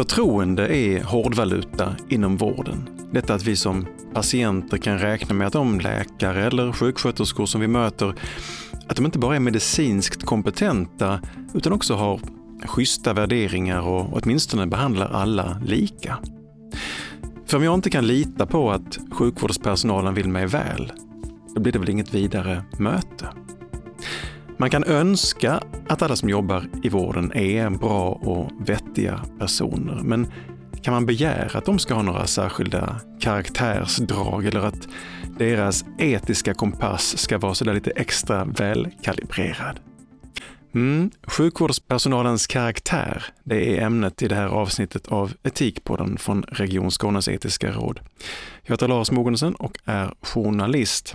Förtroende är hårdvaluta inom vården. Detta att vi som patienter kan räkna med att de läkare eller sjuksköterskor som vi möter, att de inte bara är medicinskt kompetenta utan också har schyssta värderingar och åtminstone behandlar alla lika. För om jag inte kan lita på att sjukvårdspersonalen vill mig väl, då blir det väl inget vidare möte. Man kan önska att alla som jobbar i vården är bra och vettiga personer, men kan man begära att de ska ha några särskilda karaktärsdrag eller att deras etiska kompass ska vara sådär lite extra välkalibrerad? Mm, sjukvårdspersonalens karaktär, det är ämnet i det här avsnittet av Etikpodden från Region Skånes etiska råd. Jag heter Lars Mogensen och är journalist.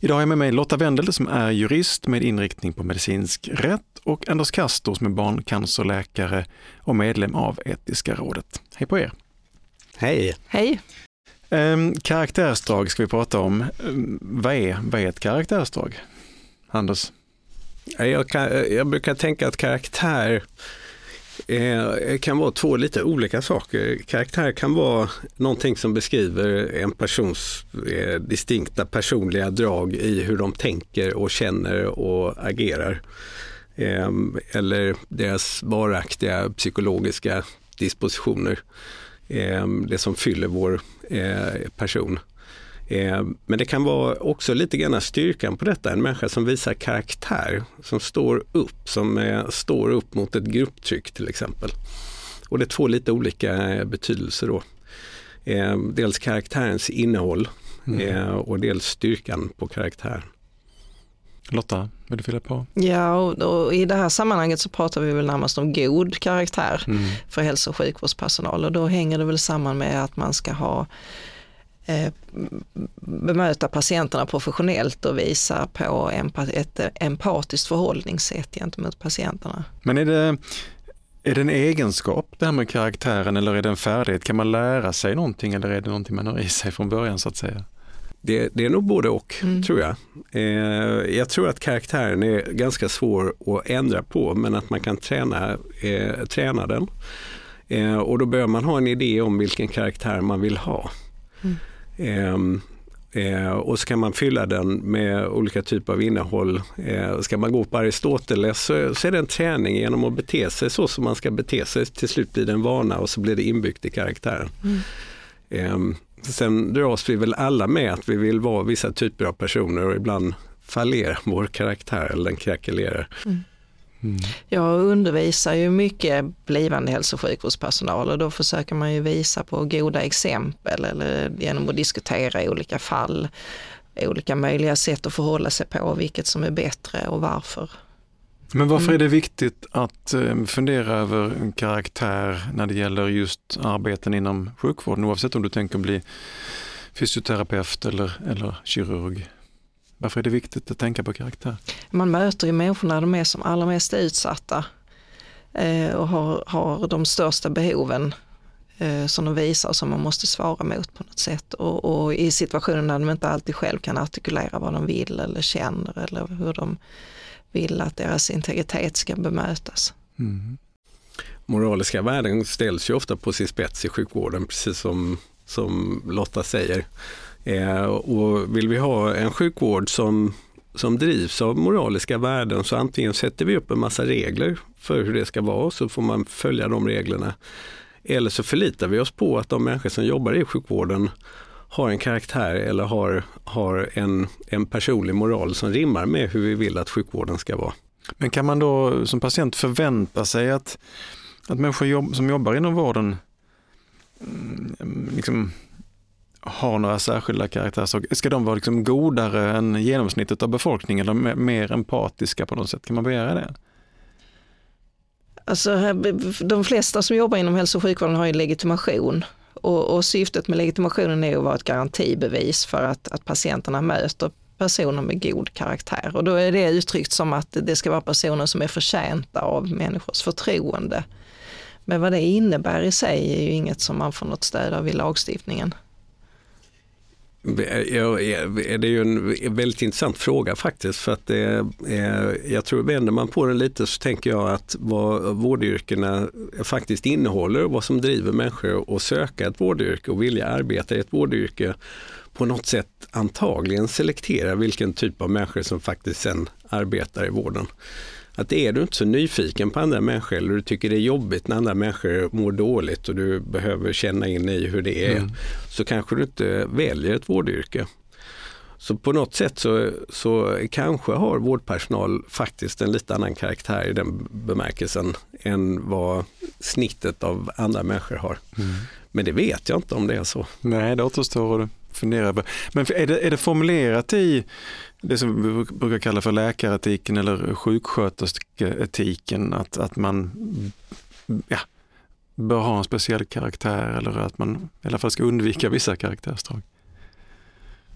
Idag har jag med mig Lotta Wendel som är jurist med inriktning på medicinsk rätt och Anders Kastor som är barncancerläkare och medlem av Etiska rådet. Hej på er! Hej! Hej! Um, karaktärsdrag ska vi prata om. Um, vad, är, vad är ett karaktärsdrag? Anders? Jag, kan, jag brukar tänka att karaktär eh, kan vara två lite olika saker. Karaktär kan vara någonting som beskriver en persons eh, distinkta personliga drag i hur de tänker och känner och agerar. Eh, eller deras varaktiga psykologiska dispositioner. Eh, det som fyller vår eh, person. Eh, men det kan vara också lite grann styrkan på detta, en människa som visar karaktär, som står upp, som eh, står upp mot ett grupptryck till exempel. Och det är två lite olika eh, betydelser då. Dels karaktärens innehåll mm. och dels styrkan på karaktär. Lotta, vill du fylla på? Ja, och, och, i det här sammanhanget så pratar vi väl närmast om god karaktär mm. för hälso och sjukvårdspersonal och då hänger det väl samman med att man ska ha bemöta patienterna professionellt och visa på ett empatiskt förhållningssätt gentemot patienterna. Men är det, är det en egenskap det här med karaktären eller är det en färdighet? Kan man lära sig någonting eller är det någonting man har i sig från början så att säga? Det, det är nog både och mm. tror jag. Eh, jag tror att karaktären är ganska svår att ändra på men att man kan träna, eh, träna den. Eh, och då behöver man ha en idé om vilken karaktär man vill ha. Mm. Ehm, eh, och så kan man fylla den med olika typer av innehåll. Eh, ska man gå på Aristoteles så, så är det en träning genom att bete sig så som man ska bete sig. Till slut blir det en vana och så blir det inbyggt i karaktären. Mm. Eh, sen dras vi väl alla med att vi vill vara vissa typer av personer och ibland fallerar vår karaktär eller den krackelerar. Mm. Mm. Jag undervisar ju mycket blivande hälso och sjukvårdspersonal och då försöker man ju visa på goda exempel eller genom att diskutera olika fall, olika möjliga sätt att förhålla sig på, vilket som är bättre och varför. Men varför mm. är det viktigt att eh, fundera över karaktär när det gäller just arbeten inom sjukvården oavsett om du tänker bli fysioterapeut eller, eller kirurg? Varför är det viktigt att tänka på karaktär? Man möter ju människor när de är som allra mest utsatta eh, och har, har de största behoven eh, som de visar och som man måste svara mot på något sätt. Och, och, i situationer när de inte alltid själv kan artikulera vad de vill eller känner eller hur de vill att deras integritet ska bemötas. Mm. Moraliska värden ställs ju ofta på sin spets i sjukvården, precis som, som Lotta säger. Eh, och vill vi ha en sjukvård som, som drivs av moraliska värden så antingen sätter vi upp en massa regler för hur det ska vara så får man följa de reglerna. Eller så förlitar vi oss på att de människor som jobbar i sjukvården har en karaktär eller har, har en, en personlig moral som rimmar med hur vi vill att sjukvården ska vara. Men kan man då som patient förvänta sig att, att människor jobb, som jobbar inom vården mm, liksom har några särskilda karaktärsdrag. Ska de vara liksom godare än genomsnittet av befolkningen eller mer empatiska på något sätt? Kan man begära det? Alltså, de flesta som jobbar inom hälso och sjukvården har ju legitimation och, och syftet med legitimationen är att vara ett garantibevis för att, att patienterna möter personer med god karaktär och då är det uttryckt som att det ska vara personer som är förtjänta av människors förtroende. Men vad det innebär i sig är ju inget som man får något stöd av i lagstiftningen. Det är ju en väldigt intressant fråga faktiskt. För att det är, jag tror vänder man på den lite så tänker jag att vad vårdyrkena faktiskt innehåller och vad som driver människor att söka ett vårdyrke och vilja arbeta i ett vårdyrke på något sätt antagligen selektera vilken typ av människor som faktiskt sen arbetar i vården. Att är du inte så nyfiken på andra människor eller du tycker det är jobbigt när andra människor mår dåligt och du behöver känna in i hur det är, mm. så kanske du inte väljer ett vårdyrke. Så på något sätt så, så kanske har vårdpersonal faktiskt en lite annan karaktär i den bemärkelsen än vad snittet av andra människor har. Mm. Men det vet jag inte om det är så. Nej, det återstår att fundera på. Men är det, är det formulerat i det som vi brukar kalla för läkaretiken eller sjuksköterskeetiken, att, att man ja, bör ha en speciell karaktär eller att man i alla fall ska undvika vissa karaktärsdrag?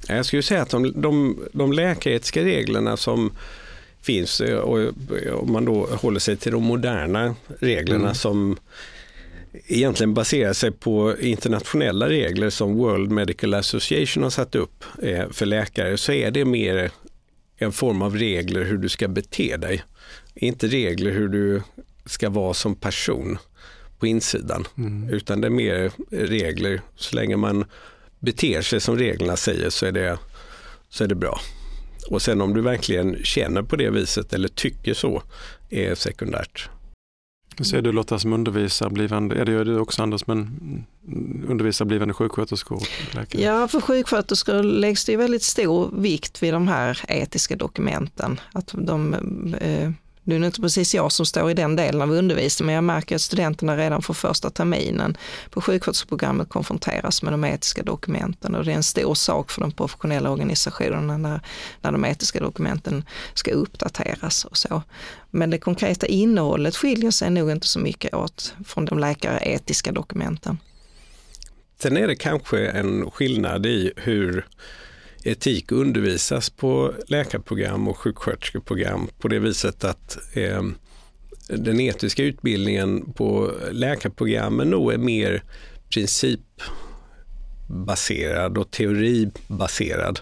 Jag skulle säga att de, de, de läkaretiska reglerna som finns och om man då håller sig till de moderna reglerna mm. som egentligen baserar sig på internationella regler som World Medical Association har satt upp eh, för läkare så är det mer en form av regler hur du ska bete dig. Inte regler hur du ska vara som person på insidan. Mm. Utan det är mer regler, så länge man beter sig som reglerna säger så är det, så är det bra. Och sen om du verkligen känner på det viset eller tycker så är sekundärt. Hur ser du Lotta som undervisar blivande, ja det gör du också Anders, men undervisar blivande sjuksköterskor och läkare? Ja, för sjuksköterskor läggs det väldigt stor vikt vid de här etiska dokumenten. Att de eh, nu är det inte precis jag som står i den delen av undervisningen, men jag märker att studenterna redan från första terminen på sjuksköterskeprogrammet konfronteras med de etiska dokumenten och det är en stor sak för de professionella organisationerna när, när de etiska dokumenten ska uppdateras och så. Men det konkreta innehållet skiljer sig nog inte så mycket åt från de läkaretiska dokumenten. Sen är det kanske en skillnad i hur etik undervisas på läkarprogram och sjuksköterskeprogram på det viset att eh, den etiska utbildningen på läkarprogrammen nog är mer principbaserad och teoribaserad.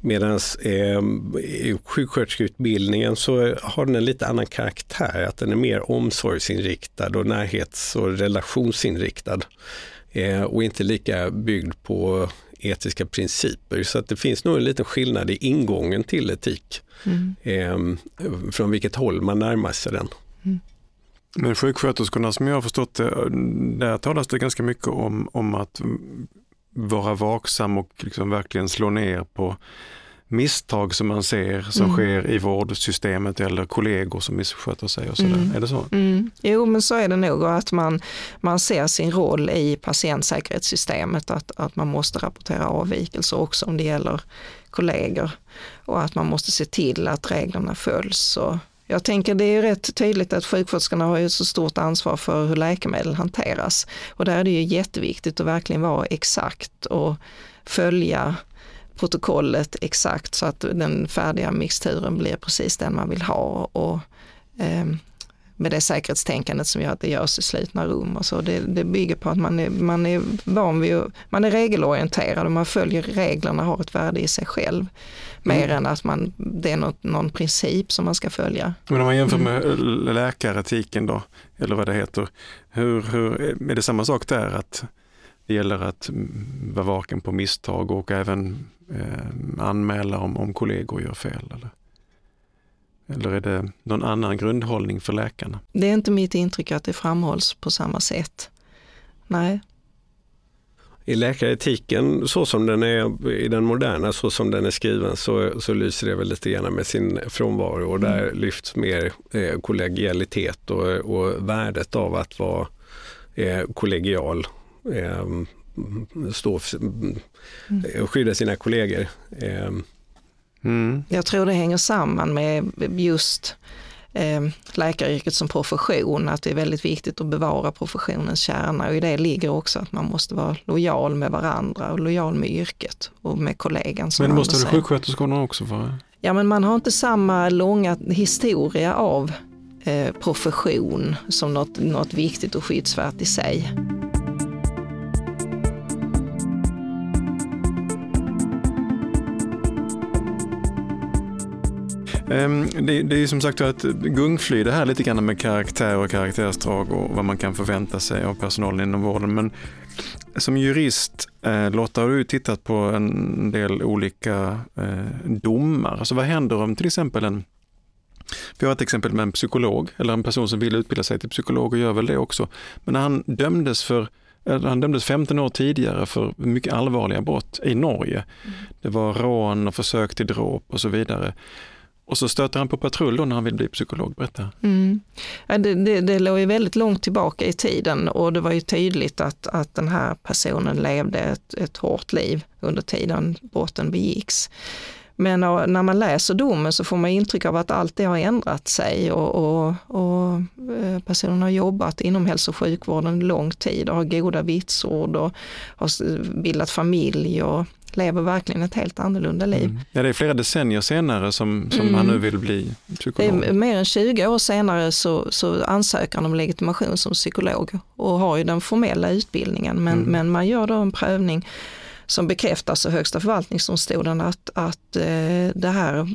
Medan eh, i sjuksköterskeutbildningen så har den en lite annan karaktär, att den är mer omsorgsinriktad och närhets och relationsinriktad. Eh, och inte lika byggd på etiska principer. Så att det finns nog en liten skillnad i ingången till etik. Mm. Eh, från vilket håll man närmar sig den. Mm. Men sjuksköterskorna som jag har förstått det, där talas det ganska mycket om, om att vara vaksam och liksom verkligen slå ner på misstag som man ser som mm. sker i vårdsystemet eller kollegor som missköter sig och sådär. Mm. Är det så? Mm. Jo men så är det nog att man, man ser sin roll i patientsäkerhetssystemet att, att man måste rapportera avvikelser också om det gäller kollegor och att man måste se till att reglerna följs. Och jag tänker det är rätt tydligt att sjuksköterskorna har ett så stort ansvar för hur läkemedel hanteras och där är det ju jätteviktigt att verkligen vara exakt och följa protokollet exakt så att den färdiga mixturen blir precis den man vill ha och eh, med det säkerhetstänkandet som gör att det görs i slutna rum. Och så. Det, det bygger på att man är, man är van vid, man är regelorienterad och man följer reglerna, har ett värde i sig själv. Mer mm. än att man, det är något, någon princip som man ska följa. Men om man jämför med mm. läkaretiken då, eller vad det heter, hur, hur, är det samma sak där? att det gäller att vara vaken på misstag och även eh, anmäla om, om kollegor gör fel? Eller? eller är det någon annan grundhållning för läkarna? Det är inte mitt intryck att det framhålls på samma sätt. Nej. I läkaretiken så som den är i den moderna, så som den är skriven så, så lyser det väl lite grann med sin frånvaro och där mm. lyfts mer eh, kollegialitet och, och värdet av att vara eh, kollegial stå mm. skydda sina kollegor. Eh. Mm. Jag tror det hänger samman med just eh, läkaryrket som profession, att det är väldigt viktigt att bevara professionens kärna och i det ligger också att man måste vara lojal med varandra och lojal med yrket och med kollegan. men det måste väl sjuksköterskorna också vara? Ja men man har inte samma långa historia av eh, profession som något, något viktigt och skyddsvärt i sig. Det, det är som sagt ett gungfly det här lite grann med karaktär och karaktärsdrag och vad man kan förvänta sig av personalen inom vården. Men som jurist, eh, Lotta, har du tittat på en del olika eh, domar. Alltså vad händer om till exempel en vi har ett exempel med en psykolog, eller en person som vill utbilda sig till psykolog och gör väl det också. Men när han dömdes för han dömdes 15 år tidigare för mycket allvarliga brott i Norge. Mm. Det var rån och försök till dråp och så vidare. Och så stöter han på patrull då när han vill bli psykolog, berätta. Mm. Ja, det, det, det låg ju väldigt långt tillbaka i tiden och det var ju tydligt att, att den här personen levde ett, ett hårt liv under tiden brotten begicks. Men när man läser domen så får man intryck av att allt det har ändrat sig och, och, och eh, personen har jobbat inom hälso och sjukvården lång tid och har goda vitsord och har bildat familj och lever verkligen ett helt annorlunda liv. Mm. Ja, det är flera decennier senare som, som mm. han nu vill bli psykolog. Det är mer än 20 år senare så, så ansöker han om legitimation som psykolog och har ju den formella utbildningen men, mm. men man gör då en prövning som bekräftas av Högsta förvaltningsdomstolen att, att eh, det här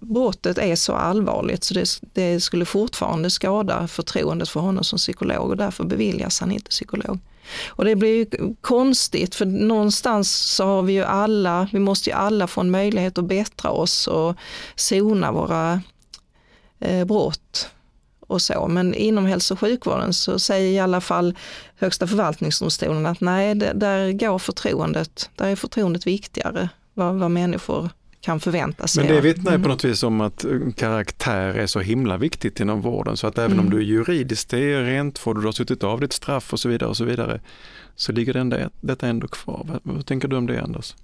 brottet är så allvarligt så det, det, skulle fortfarande skada förtroendet för honom som psykolog och därför beviljas han inte psykolog. Och det blir ju konstigt för någonstans så har vi ju alla, vi måste ju alla få en möjlighet att bättra oss och sona våra eh, brott och så. Men inom hälso och sjukvården så säger i alla fall Högsta förvaltningsdomstolen att nej, där går förtroendet, där är förtroendet viktigare, vad, vad människor kan förvänta sig. Men det vittnar mm. på något vis om att eh, karaktär är så himla viktigt inom vården så att även mm. om du är juridiskt, det är rent, får du har suttit av ditt straff och så vidare och så vidare, så ligger det detta ändå kvar. Vad, vad tänker du om det Anders?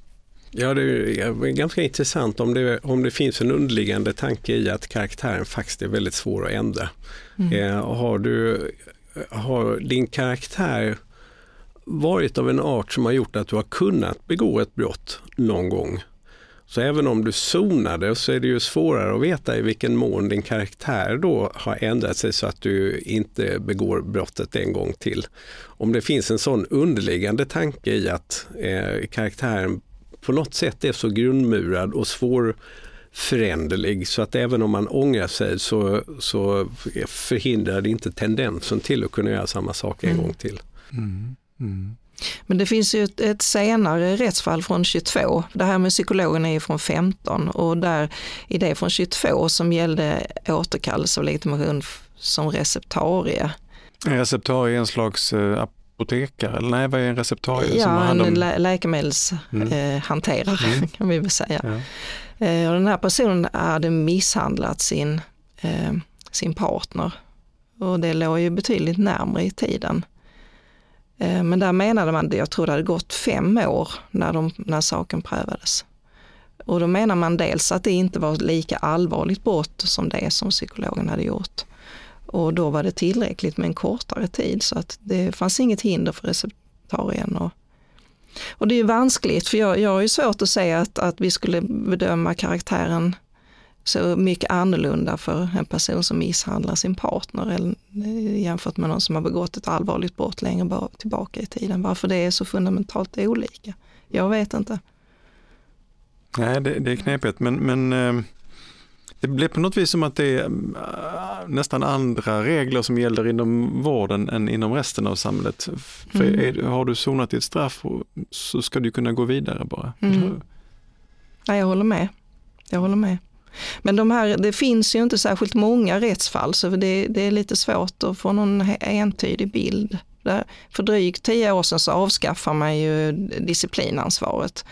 Ja, det är ganska intressant om det, om det finns en underliggande tanke i att karaktären faktiskt är väldigt svår att ändra. Mm. Eh, har, du, har din karaktär varit av en art som har gjort att du har kunnat begå ett brott någon gång. Så även om du zonade så är det ju svårare att veta i vilken mån din karaktär då har ändrat sig så att du inte begår brottet en gång till. Om det finns en sån underliggande tanke i att eh, karaktären på något sätt är så grundmurad och svårföränderlig så att även om man ångrar sig så, så förhindrar det inte tendensen till att kunna göra samma sak en mm. gång till. Mm. Mm. Men det finns ju ett, ett, senare rättsfall från 22. Det här med psykologen är från 15 och där i det från 22 som gällde återkallelse av legitimation som receptarie. Receptarie är en slags uh, apotekare, eller nej vad är en receptarie? Ja, som en om... lä läkemedelshanterare mm. mm. kan vi väl säga. Ja. Eh, och den här personen hade misshandlat sin, eh, sin partner och det låg ju betydligt närmare i tiden. Eh, men där menade man, jag tror det hade gått fem år när, de, när saken prövades. Och då menar man dels att det inte var lika allvarligt brott som det som psykologen hade gjort. Och då var det tillräckligt med en kortare tid så att det fanns inget hinder för receptarien. Och, och det är vanskligt för jag, jag har ju svårt att säga att, att vi skulle bedöma karaktären så mycket annorlunda för en person som misshandlar sin partner eller, eh, jämfört med någon som har begått ett allvarligt brott längre tillbaka i tiden. Varför det är så fundamentalt olika. Jag vet inte. Nej, det, det är knepigt men, men eh, det blir på något vis som att det är äh, nästan andra regler som gäller inom vården än inom resten av samhället. För mm. är, har du sonat ditt straff så ska du kunna gå vidare bara. Mm. Ja, jag håller med. Jag håller med. Men de här, det finns ju inte särskilt många rättsfall så det, det är lite svårt att få någon entydig bild. Där, för drygt tio år sedan så avskaffar man ju disciplinansvaret.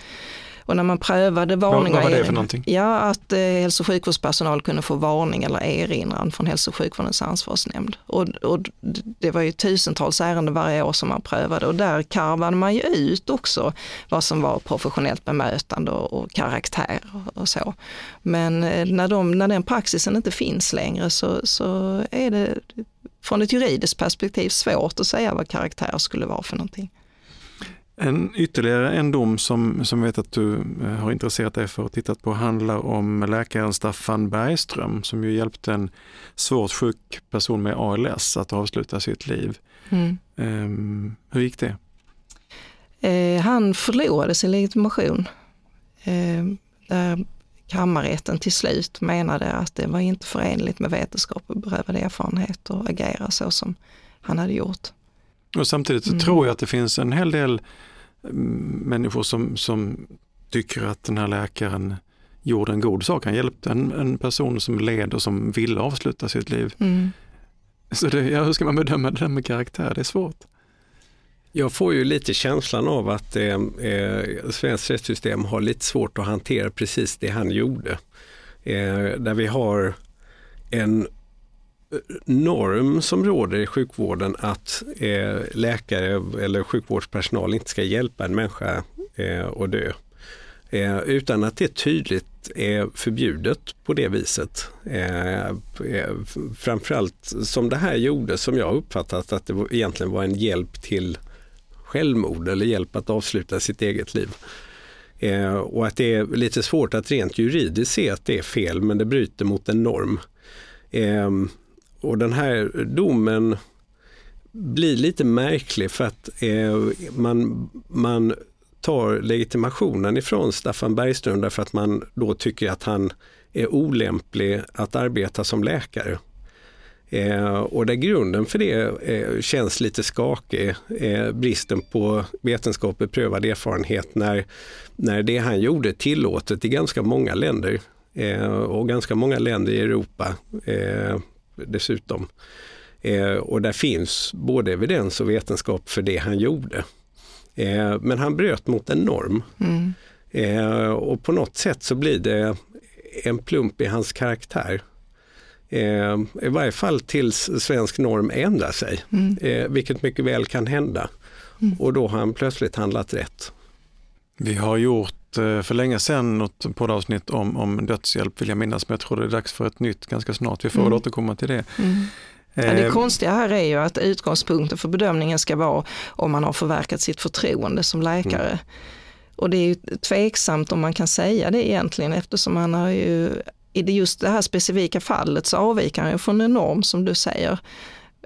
Och när man prövade varningar... Vad var det för någonting? Ja, att eh, hälso och sjukvårdspersonal kunde få varning eller erinran från hälso och sjukvårdens ansvarsnämnd. Och, och det var ju tusentals ärenden varje år som man prövade och där karvade man ju ut också vad som var professionellt bemötande och, och karaktär och, och, så. Men eh, när, de, när den praxisen inte finns längre så, så är det från ett juridiskt perspektiv svårt att säga vad karaktär skulle vara för någonting. En, ytterligare en dom som, som vet att du eh, har intresserat dig för och tittat på handlar om läkaren Staffan Bergström som ju hjälpte en svårt sjuk person med ALS att avsluta sitt liv. Mm. Um, hur gick det? Eh, han förlorade sin legitimation. Eh, där kammarrätten till slut menade att det var inte förenligt med vetenskap och beprövad erfarenhet att agera så som han hade gjort. Och samtidigt mm. tror jag att det finns en hel del mm, människor som, som tycker att den här läkaren gjorde en god sak. Han hjälpte en, en person som led och som ville avsluta sitt liv. Mm. Så det, ja, hur ska man bedöma det med karaktär? Det är svårt. Jag får ju lite känslan av att eh, eh, svenskt rättssystem har lite svårt att hantera precis det han gjorde. Eh, där vi har en norm som råder i sjukvården att eh, läkare eller sjukvårdspersonal inte ska hjälpa en människa eh, att dö. Eh, utan att det tydligt är förbjudet på det viset. Eh, eh framförallt som det här gjorde, som jag uppfattat att det egentligen var en hjälp till självmord eller hjälp att avsluta sitt eget liv. Eh, och att det är lite svårt att rent juridiskt se att det är fel, men det bryter mot en norm. Eh, och den här domen blir lite märklig för att eh, man, man tar legitimationen ifrån Staffan Bergström därför att man då tycker att han är olämplig att arbeta som läkare. Eh, och där grunden för det eh, känns lite skakig, eh, bristen på vetenskapligt prövad erfarenhet när, när det han gjorde är tillåtet i ganska många länder eh, och ganska många länder i Europa eh, dessutom. Eh, och där finns både evidens och vetenskap för det han gjorde. Eh, men han bröt mot en norm. Mm. Eh, och på något sätt så blir det en plump i hans karaktär. Eh, I varje fall tills svensk norm ändrar sig, mm. eh, vilket mycket väl kan hända. Mm. Och då har han plötsligt handlat rätt. Vi har gjort för länge sedan något poddavsnitt om, om dödshjälp vill jag minnas, men jag tror det är dags för ett nytt ganska snart. Vi får mm. återkomma till det. Mm. Ja, det eh, konstiga här är ju att utgångspunkten för bedömningen ska vara om man har förverkat sitt förtroende som läkare. Mm. Och det är ju tveksamt om man kan säga det egentligen eftersom han har ju i just det här specifika fallet så avviker han ju från en norm som du säger.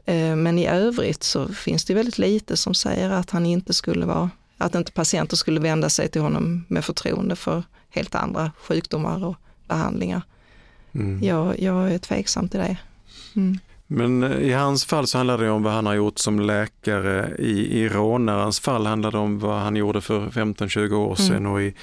Eh, men i övrigt så finns det väldigt lite som säger att han inte skulle vara, att inte patienter skulle vända sig till honom med förtroende för helt andra sjukdomar och behandlingar. Mm. Jag, jag är tveksam till det. Mm. Men eh, i hans fall så handlar det om vad han har gjort som läkare. I, i rånarens fall handlar det om vad han gjorde för 15-20 år sedan mm. och i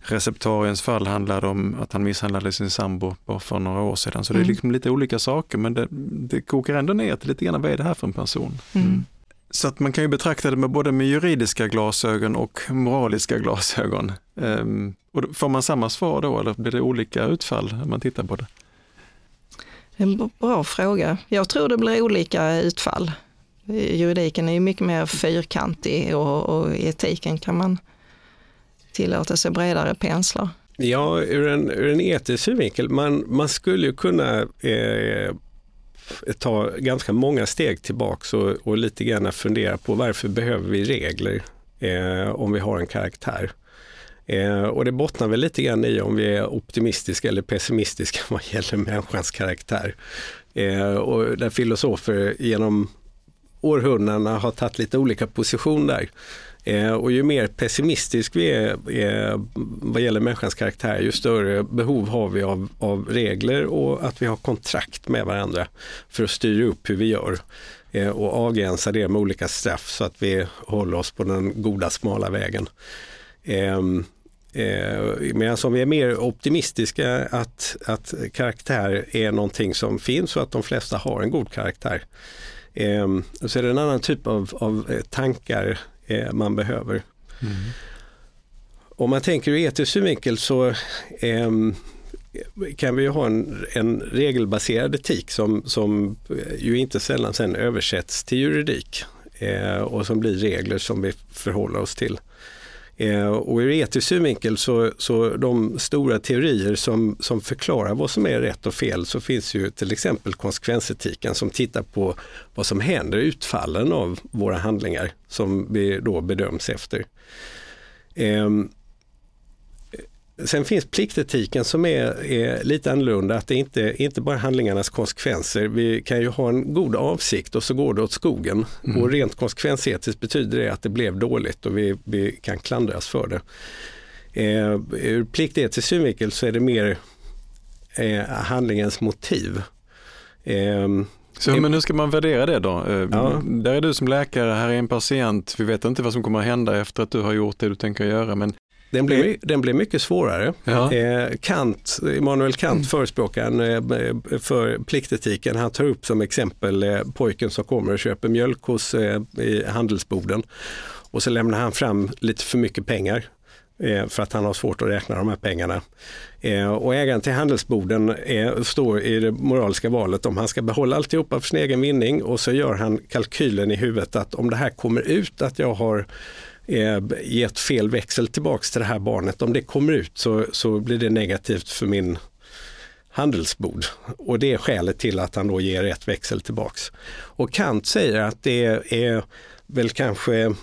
receptariens fall handlar det om att han misshandlade sin sambo bara för några år sedan. Så mm. det är mm. liksom lite olika saker men det, det kokar ändå ner till lite grann vad är det här för en person. Mm. Så att man kan ju betrakta det med både med juridiska glasögon och moraliska glasögon. Um, och får man samma svar då eller blir det olika utfall när man tittar på det? En bra fråga. Jag tror det blir olika utfall. Juridiken är ju mycket mer fyrkantig och, och etiken kan man tillåta sig bredare penslar. Ja, ur en, ur en etisk synvinkel, man, man skulle ju kunna eh, ta ganska många steg tillbaks och, och lite grann fundera på varför behöver vi regler eh, om vi har en karaktär. Eh, och det bottnar väl lite grann i om vi är optimistiska eller pessimistiska vad gäller människans karaktär. Eh, och där filosofer genom århundradena har tagit lite olika position där. Eh, och ju mer pessimistisk vi är eh, vad gäller människans karaktär, ju större behov har vi av, av regler och att vi har kontrakt med varandra för att styra upp hur vi gör eh, och avgränsa det med olika straff så att vi håller oss på den goda smala vägen. Ehm, medan om vi är mer optimistiska att, att karaktär är någonting som finns och att de flesta har en god karaktär. Ehm, så är det en annan typ av, av tankar eh, man behöver. Mm. Om man tänker ur etisk synvinkel så eh, kan vi ha en, en, regelbaserad etik som, som ju inte sällan sen översätts till juridik eh, och som blir regler som vi förhåller oss till. Eh, och ur etisk synvinkel så, så de stora teorier som, som förklarar vad som är rätt och fel så finns ju till exempel konsekvensetiken som tittar på vad som händer, utfallen av våra handlingar som vi då bedöms efter. Eh, Sen finns pliktetiken som är, är, lite annorlunda, att det inte inte bara handlingarnas konsekvenser. Vi kan ju ha en god avsikt och så går det åt skogen. Mm. Och rent konsekvensetiskt betyder det att det blev dåligt och vi, vi kan klandras för det. Eh, ur pliktetisk synvinkel så är det mer eh, handlingens motiv. Eh, så men hur ska man värdera det då? Eh, Ja. Där är du som läkare, här är en patient, vi vet inte vad som kommer att hända efter att du har gjort det du tänker göra. Men, den, blir, den blir mycket svårare. ja. Eh, Kant, Immanuel Kant, förespråkaren eh, för pliktetiken, han tar upp som exempel eh, pojken som kommer och köper mjölk hos, eh, handelsboden och så lämnar han fram lite för mycket pengar eh, för att han har svårt att räkna de här pengarna. Eh, och ägaren till handelsboden eh, står i det moraliska valet om han ska behålla alltihopa för sin egen vinning och så gör han kalkylen i huvudet att om det här kommer ut att jag har eh, gett fel växel tillbaks till det här barnet, om det kommer ut så, så blir det negativt för min handelsbod. Och det är skälet till att han då ger rätt växel tillbaks. Och Kant säger att det är väl kanske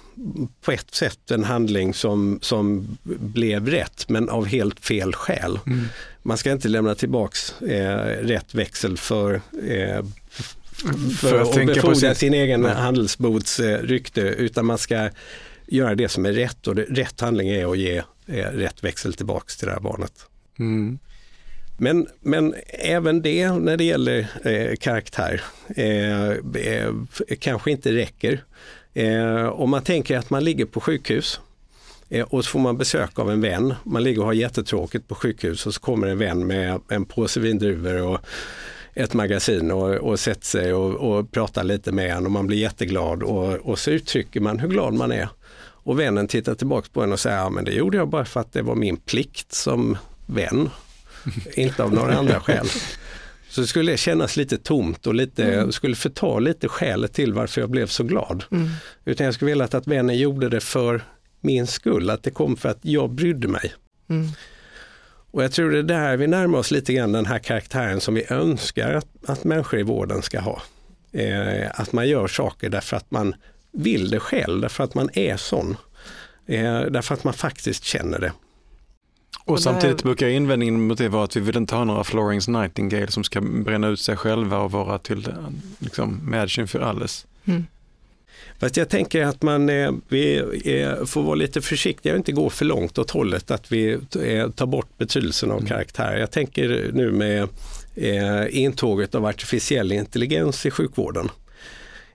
på ett sätt en handling som, som blev rätt men av helt fel skäl. Mm. Man ska inte lämna tillbaks eh, rätt växel för, eh, för, För att att befordra sin- egen handelsbods eh, rykte utan man ska göra det som är rätt och det, rätt handling är att ge eh, rätt växel tillbaks till det här barnet. Mm. Men, men även det när det gäller eh, karaktär eh, eh, kanske inte räcker. Eh, om man tänker att man ligger på sjukhus eh, och så får man besök av en vän. Man ligger och har jättetråkigt på sjukhus och så kommer en vän med en påse vindruvor och ett magasin och, och sätter sig och, och pratar lite med en och man blir jätteglad och, och så uttrycker man hur glad man är. Och vännen tittar tillbaka på en och säger, ja men det gjorde jag bara för att det var min plikt som vän inte av några andra skäl. Så skulle det kännas lite tomt och lite, skulle förta lite skälet till varför jag blev så glad. Mm. Utan jag skulle vilja att vännen gjorde det för min skull, att det kom för att jag brydde mig. Mm. Och jag tror det är där vi närmar oss lite grann den här karaktären som vi önskar att, att människor i vården ska ha. Eh, att man gör saker därför att man vill det själv, därför att man är sån. Eh, därför att man faktiskt känner det. Och Och samtidigt brukar invändningen mot det vara att vi vill inte ha några Florence Nightingale som ska bränna ut sig själva och vara till liksom, Mädchen för alles. Mm. Fast jag tänker att man vi, får vara lite försiktiga och inte gå för långt åt hållet att vi tar bort betydelsen av Mm. karaktär. Jag tänker nu med eh, intåget av artificiell intelligens i sjukvården.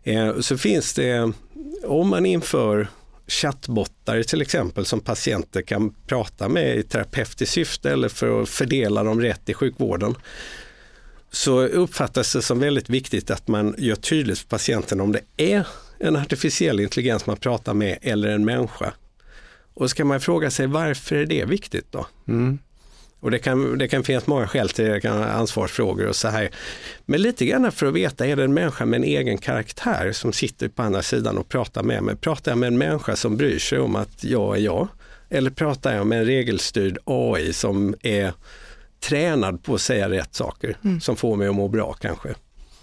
Eh, så finns det, om man inför chattbottar till exempel som patienter kan prata med i terapeutiskt syfte eller för att fördela dem rätt i sjukvården så uppfattas det som väldigt viktigt att man gör tydligt för patienten om det är en artificiell intelligens man pratar med eller en människa. Och så kan man fråga sig varför är det viktigt då? Mm. Och det kan, det kan finnas många skäl till ansvarsfrågor och så här. Men lite grann för att veta, är det en människa med en egen karaktär som sitter på andra sidan och pratar med mig? Pratar jag med en människa som bryr sig om att jag är jag? Eller pratar jag med en regelstyrd AI som är tränad på att säga rätt saker, Mm. som får mig att må bra kanske?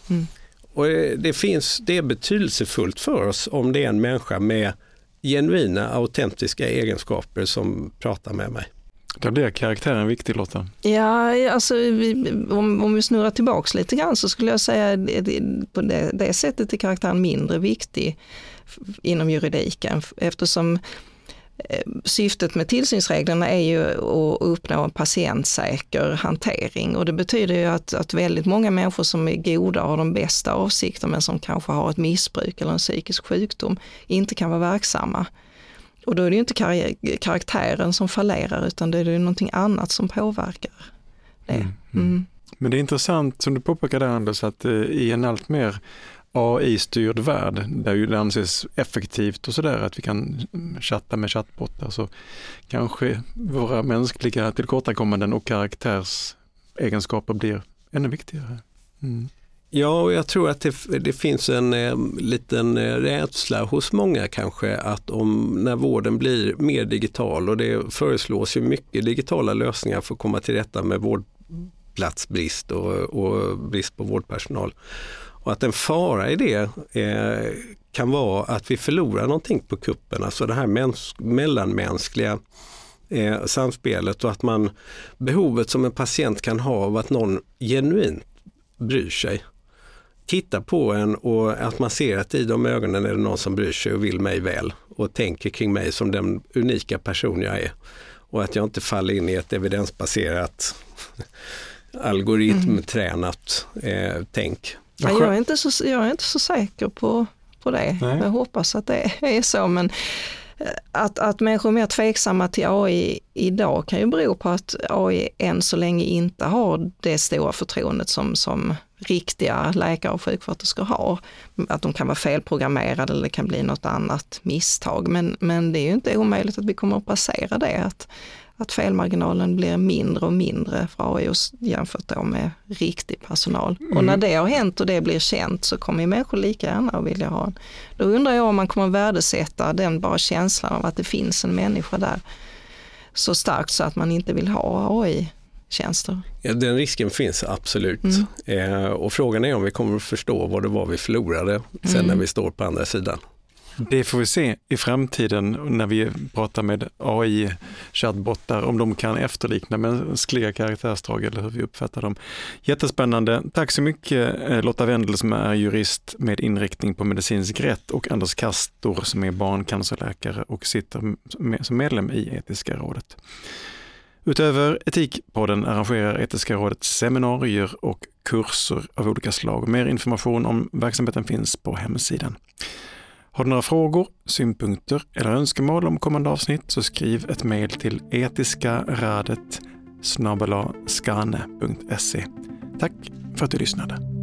Mm. Och det, finns, det är betydelsefullt för oss om det är en människa med genuina, autentiska egenskaper som pratar med mig. Där blir karaktären viktig Lotta. Ja, alltså vi, om, om vi snurrar tillbaks lite grann så skulle jag säga det- på det, det sättet är karaktären mindre viktig inom juridiken eftersom eh, syftet med tillsynsreglerna är ju att uppnå en patientsäker hantering och det betyder ju att, att väldigt många människor som är goda och har de bästa avsikter men som kanske har ett missbruk eller en psykisk sjukdom inte kan vara verksamma. Och då är det ju inte kar- karaktären som fallerar utan det är ju någonting annat som påverkar det. Mm. Mm. Men det är intressant som du påpekar där Anders att eh, i en allt mer AI-styrd värld där ju det anses effektivt och sådär att vi kan mm, chatta med chattbottar så kanske våra mänskliga tillkortakommanden och karaktärsegenskaper blir ännu viktigare. Mm. Ja, och jag tror att det, det finns en eh, liten rädsla hos många kanske att om när vården blir mer digital och det föreslås ju mycket digitala lösningar för att komma till rätta med vårdplatsbrist och, och brist på vårdpersonal. Och att en fara i det eh, kan vara att vi förlorar någonting på kuppen, alltså det här mellanmänskliga eh, samspelet och att man behovet som en patient kan ha av att någon genuint bryr sig. Titta på en och att man ser att i de ögonen är det någon som bryr sig och vill mig väl och tänker kring mig som den unika person jag är. och att jag inte faller in i ett evidensbaserat algoritmtränat eh, tänk. jag, är inte så, jag är inte så säker på, på det. Nej. Jag hoppas att det är så men Eh, att, att människor är mer tveksamma till AI idag kan ju bero på att AI än så länge inte har det stora förtroendet som, som riktiga läkare och sjuksköterskor har. Att de kan vara felprogrammerade eller det kan bli något annat misstag. Men, men det är ju inte omöjligt att vi kommer att passera det. Att, att felmarginalen blir mindre och mindre för AI jämfört då med riktig personal. Mm. Och när det har hänt och det blir känt så kommer människor lika gärna att vilja ha en. Då undrar jag om man kommer värdesätta den bara känslan av att det finns en människa där så starkt så att man inte vill ha AI tjänster. Ja, den risken finns absolut. Mm. Eh, och frågan är om vi kommer att förstå vad det var vi förlorade sen mm. när vi står på andra sidan. Det får vi se i framtiden när vi pratar med AI-chattbottar, om de kan efterlikna mänskliga karaktärsdrag eller hur vi uppfattar dem. Jättespännande. Tack så mycket eh, Lotta Wendel som är jurist med inriktning på medicinsk rätt och Anders Kastor som är barncancerläkare och sitter som medlem i Etiska rådet. Utöver Etikpodden arrangerar Etiska rådet seminarier och kurser av olika slag. Mer information om verksamheten finns på hemsidan. Har du några frågor, synpunkter eller önskemål om kommande avsnitt så skriv ett mejl till etiskaradet Tack för att du lyssnade.